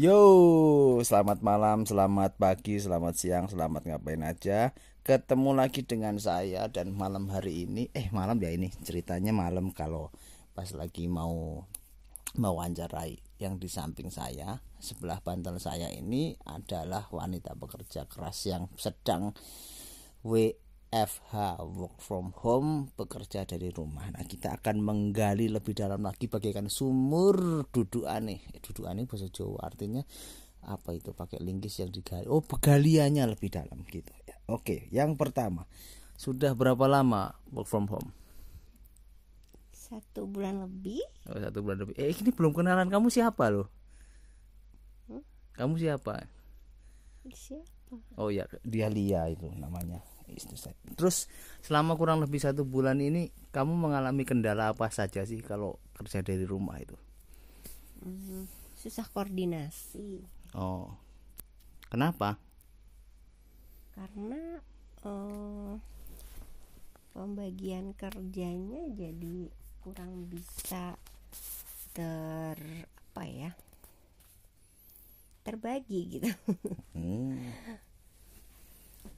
Yo, selamat malam, selamat pagi, selamat siang, selamat ngapain aja. Ketemu lagi dengan saya dan malam hari ini, eh malam ya ini ceritanya malam kalau pas lagi mau mau wawancarai yang di samping saya sebelah bantal saya ini adalah wanita pekerja keras yang sedang WFH work from home bekerja dari rumah. Nah kita akan menggali lebih dalam lagi bagaikan sumur duduk aneh, eh, duduk aneh bahasa Jawa artinya apa itu pakai linggis yang digali. Oh penggaliannya lebih dalam gitu. Ya, Oke, yang pertama sudah berapa lama work from home? satu bulan lebih Oh, satu bulan lebih. Eh ini belum kenalan kamu siapa loh? Kamu siapa? siapa Oh ya, dia Lia itu namanya istri saya. Terus selama kurang lebih satu bulan ini kamu mengalami kendala apa saja sih kalau kerja dari rumah itu? Hmm, susah koordinasi Oh, kenapa? karena eh, pembagian kerjanya jadi kurang bisa ter apa ya terbagi gitu Hmm.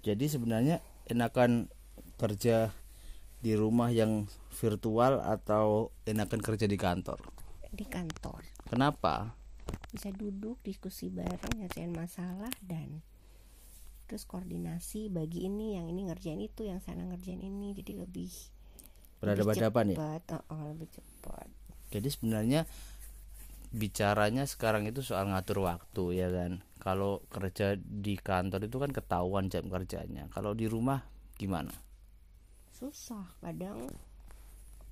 Jadi sebenarnya enakan kerja di rumah yang virtual atau enakan kerja di kantor? di kantor Kenapa? bisa duduk diskusi bareng nyelesain masalah dan terus koordinasi bagi ini yang ini ngerjain itu yang sana ngerjain ini jadi lebih Berhadapan-hadapan ya? cepat oh, oh, lebih cepat Jadi sebenarnya bicaranya sekarang itu soal ngatur waktu ya kan. Kalau kerja di kantor itu kan ketahuan jam kerjanya. Kalau di rumah gimana? susah kadang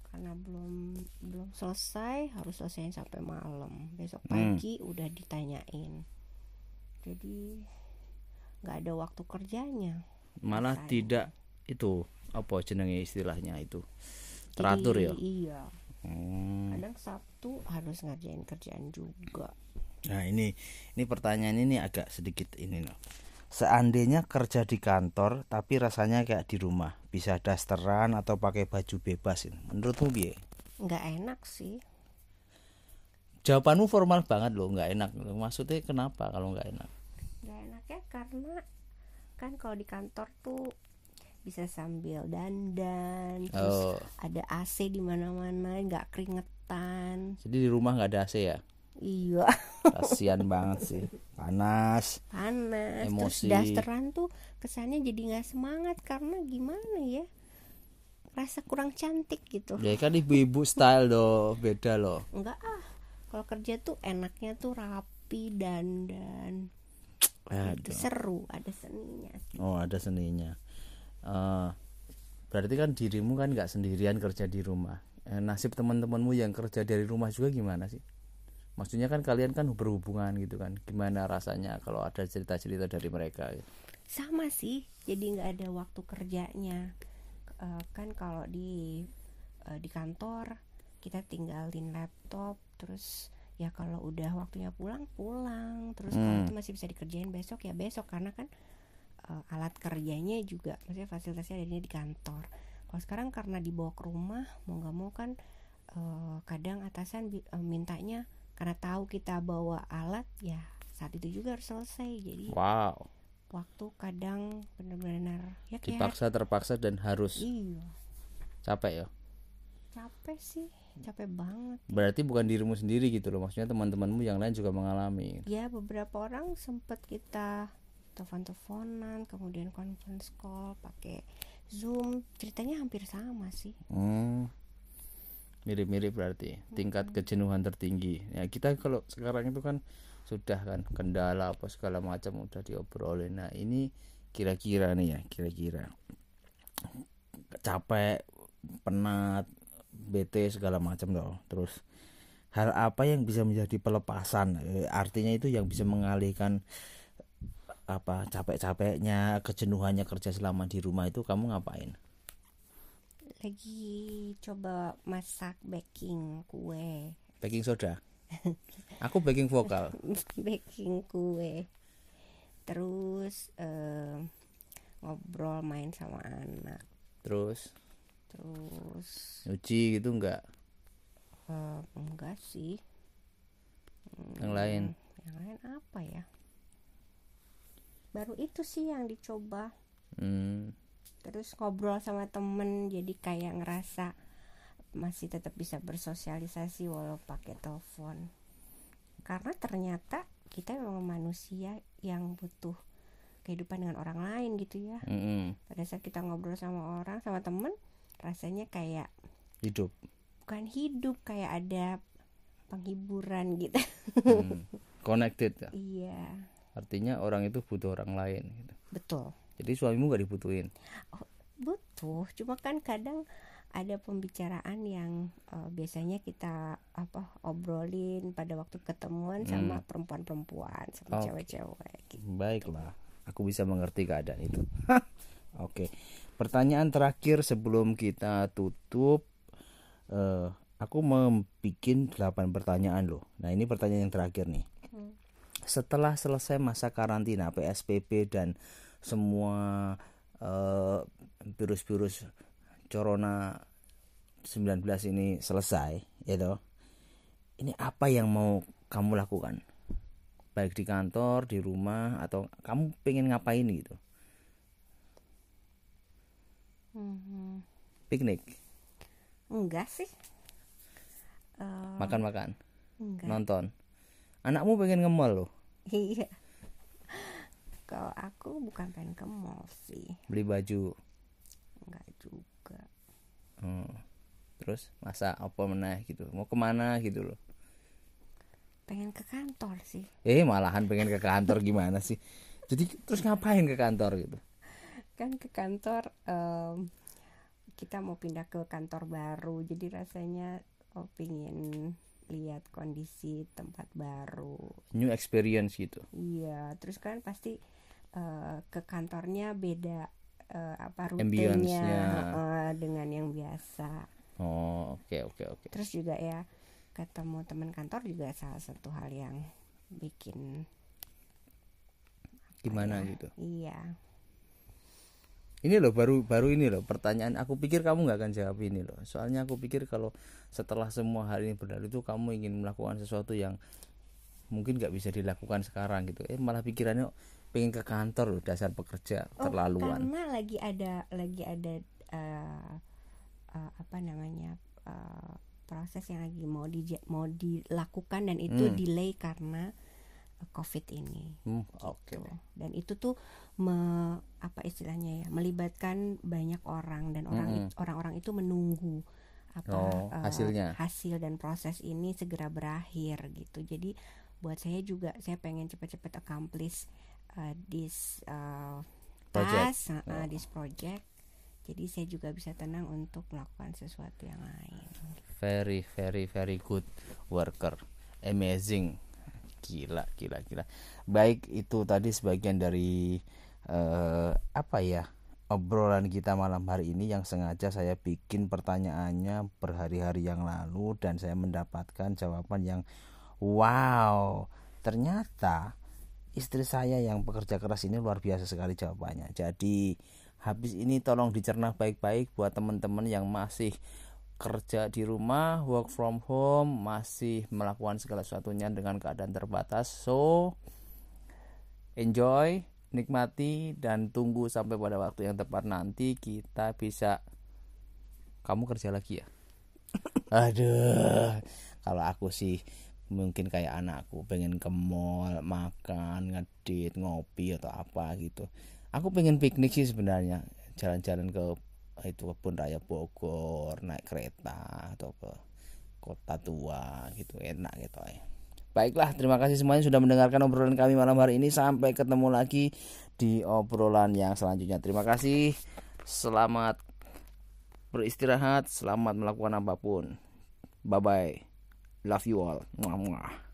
karena belum belum selesai harus selesaiin sampai malam besok Hmm. pagi udah ditanyain jadi nggak ada waktu kerjanya Malah tidak itu apa jenenge istilahnya itu teratur ya. Jadi, iya Hmm. kadang sabtu harus ngerjain kerjaan juga Nah ini ini pertanyaan ini agak sedikit ini loh. Seandainya kerja di kantor tapi rasanya kayak di rumah, bisa dasteran atau pakai baju bebas ini. Menurutmu piye? nggak enak sih Jawabanmu formal banget loh, nggak enak. Maksudnya kenapa kalau nggak enak? nggak enaknya karena kan kalau di kantor tuh bisa sambil dandan Oh, terus ada AC di mana-mana nggak keringetan jadi di rumah nggak ada AC ya? iya Kasian banget sih, panas. panas Emosi. terus dasteran tuh kesannya jadi nggak semangat karena gimana ya rasa kurang cantik gitu Ya kan ibu-ibu style doh, beda loh. enggak ah kalau kerja tuh enaknya tuh rapi dandan itu Aduh. seru ada seninya Oh ada seninya. Eh, berarti kan dirimu kan nggak sendirian kerja di rumah. Eh, nasib teman-temanmu yang kerja dari rumah juga gimana sih? Maksudnya kan kalian kan berhubungan gitu kan? Gimana rasanya kalau ada cerita-cerita dari mereka? sama sih jadi nggak ada waktu kerjanya Eh, kan kalau di di kantor kita tinggalin laptop terus ya kalau udah waktunya pulang pulang terus kalau Hmm. itu masih bisa dikerjain besok ya besok karena kan eh, alat kerjanya juga maksudnya fasilitasnya adanya di kantor kalau sekarang karena dibawa ke rumah mau nggak mau kan eh, kadang atasan eh, mintanya karena tahu kita bawa alat ya saat itu juga harus selesai jadi Wow, waktu kadang benar-benar ya kayak dipaksa terpaksa dan harus iya capek ya. capek sih capek banget Berarti bukan dirimu sendiri gitu loh. Maksudnya teman-temanmu yang lain juga mengalami. ya beberapa orang sempet kita telepon-teleponan kemudian conference call pakai zoom ceritanya hampir sama sih Hmm. Mirip-mirip berarti tingkat kejenuhan tertinggi. Ya kita kalau sekarang itu kan sudah kan kendala apa segala macam udah diobrolin. Nah, ini kira-kira nih ya, kira-kira capek, penat, bete segala macam loh. Terus hal apa yang bisa menjadi pelepasan? Eh, artinya itu yang bisa mengalihkan apa capek-capeknya, kejenuhannya kerja selama di rumah itu kamu ngapain? lagi coba masak baking kue Baking soda. Aku baking vokal. baking kue terus eh, ngobrol main sama anak Terus terus nyuci gitu enggak? eh, enggak sih Yang lain. yang lain apa ya baru itu sih yang dicoba. Hmm. terus ngobrol sama temen jadi kayak ngerasa masih tetap bisa bersosialisasi walau pakai telepon. Karena ternyata kita memang manusia yang butuh kehidupan dengan orang lain gitu ya. Mm-mm. pada saat kita ngobrol sama orang sama temen rasanya kayak hidup. Bukan hidup kayak ada penghiburan gitu. Hmm. connected ya? Iya artinya orang itu butuh orang lain gitu. betul jadi suamimu gak dibutuhin butuh cuma kan kadang ada pembicaraan yang eh, biasanya kita apa obrolin pada waktu ketemuan sama perempuan-perempuan sama Hmm. Oh. cewek-cewek gitu. baiklah aku bisa mengerti keadaan itu oke pertanyaan terakhir sebelum kita tutup eh aku membuat 8 pertanyaan loh nah ini pertanyaan yang terakhir nih Hmm. Setelah selesai masa karantina PSBB dan semua eh, virus-virus corona 19 ini selesai ya toh ini apa yang mau kamu lakukan? Baik di kantor di rumah atau kamu pengen ngapain gitu? Mhm. piknik? Enggak sih. Eh, makan-makan? enggak. Nonton? Anakmu pengen nge-mall loh iya. Kalau aku bukan pengen ke mall sih. Beli baju. Enggak juga. Hmm. terus masa apa meneh gitu? Mau ke mana gitu loh? Pengen ke kantor sih. Eh malahan pengen ke kantor gimana sih? Jadi terus ngapain ke kantor gitu? Kan ke kantor em, kita mau pindah ke kantor baru. Jadi rasanya oh, pingin lihat kondisi tempat baru. New experience gitu. Iya terus kan pasti eh, ke kantornya beda eh, apa rutenya eh, dengan yang biasa. Oh oke oke oke. Terus juga ya ketemu teman kantor juga salah satu hal yang bikin gimana ya, gitu? Iya ini loh baru baru ini loh pertanyaan aku pikir kamu nggak akan jawab ini loh. Soalnya aku pikir kalau setelah semua hal ini berlalu itu kamu ingin melakukan sesuatu yang mungkin nggak bisa dilakukan sekarang gitu. Eh malah pikirannya pengen ke kantor loh dasar pekerja Oh, terlaluan. karena lagi ada lagi ada eh, eh, apa namanya eh, proses yang lagi mau di mau dilakukan dan itu Hmm. delay karena covid ini Hmm, oke Tuh. dan itu tuh me- apa istilahnya ya melibatkan banyak orang dan orang Mm-mm. it- orang-orang itu menunggu apa Oh, eh, hasilnya. hasil dan proses ini segera berakhir gitu jadi buat saya juga saya pengen cepat-cepat accomplish uh, this uh, Project. task uh, uh, Oh. this project jadi saya juga bisa tenang untuk melakukan sesuatu yang lain very very very good worker amazing gila gila gila. Baik itu tadi sebagian dari eh, apa ya obrolan kita malam hari ini yang sengaja saya bikin pertanyaannya berhari-hari yang lalu dan saya mendapatkan jawaban yang wow ternyata istri saya yang pekerja keras ini luar biasa sekali jawabannya. Jadi habis ini tolong dicerna baik-baik buat teman-teman yang masih kerja di rumah, work from home, masih melakukan segala sesuatunya dengan keadaan terbatas. So, enjoy, nikmati dan tunggu sampai pada waktu yang tepat nanti kita bisa kamu kerja lagi ya. Aduh, kalau aku sih mungkin kayak anakku pengen ke mall, makan, ngedit, ngopi atau apa gitu. Aku pengen piknik sih sebenarnya, jalan-jalan ke itu kebun raya Bogor naik kereta atau ke kota tua gitu enak gitu ya. Baiklah, terima kasih semuanya sudah mendengarkan obrolan kami malam hari ini. Sampai ketemu lagi di obrolan yang selanjutnya. Terima kasih. Selamat beristirahat, selamat melakukan apa pun. Bye bye. Love you all. Muah, muah.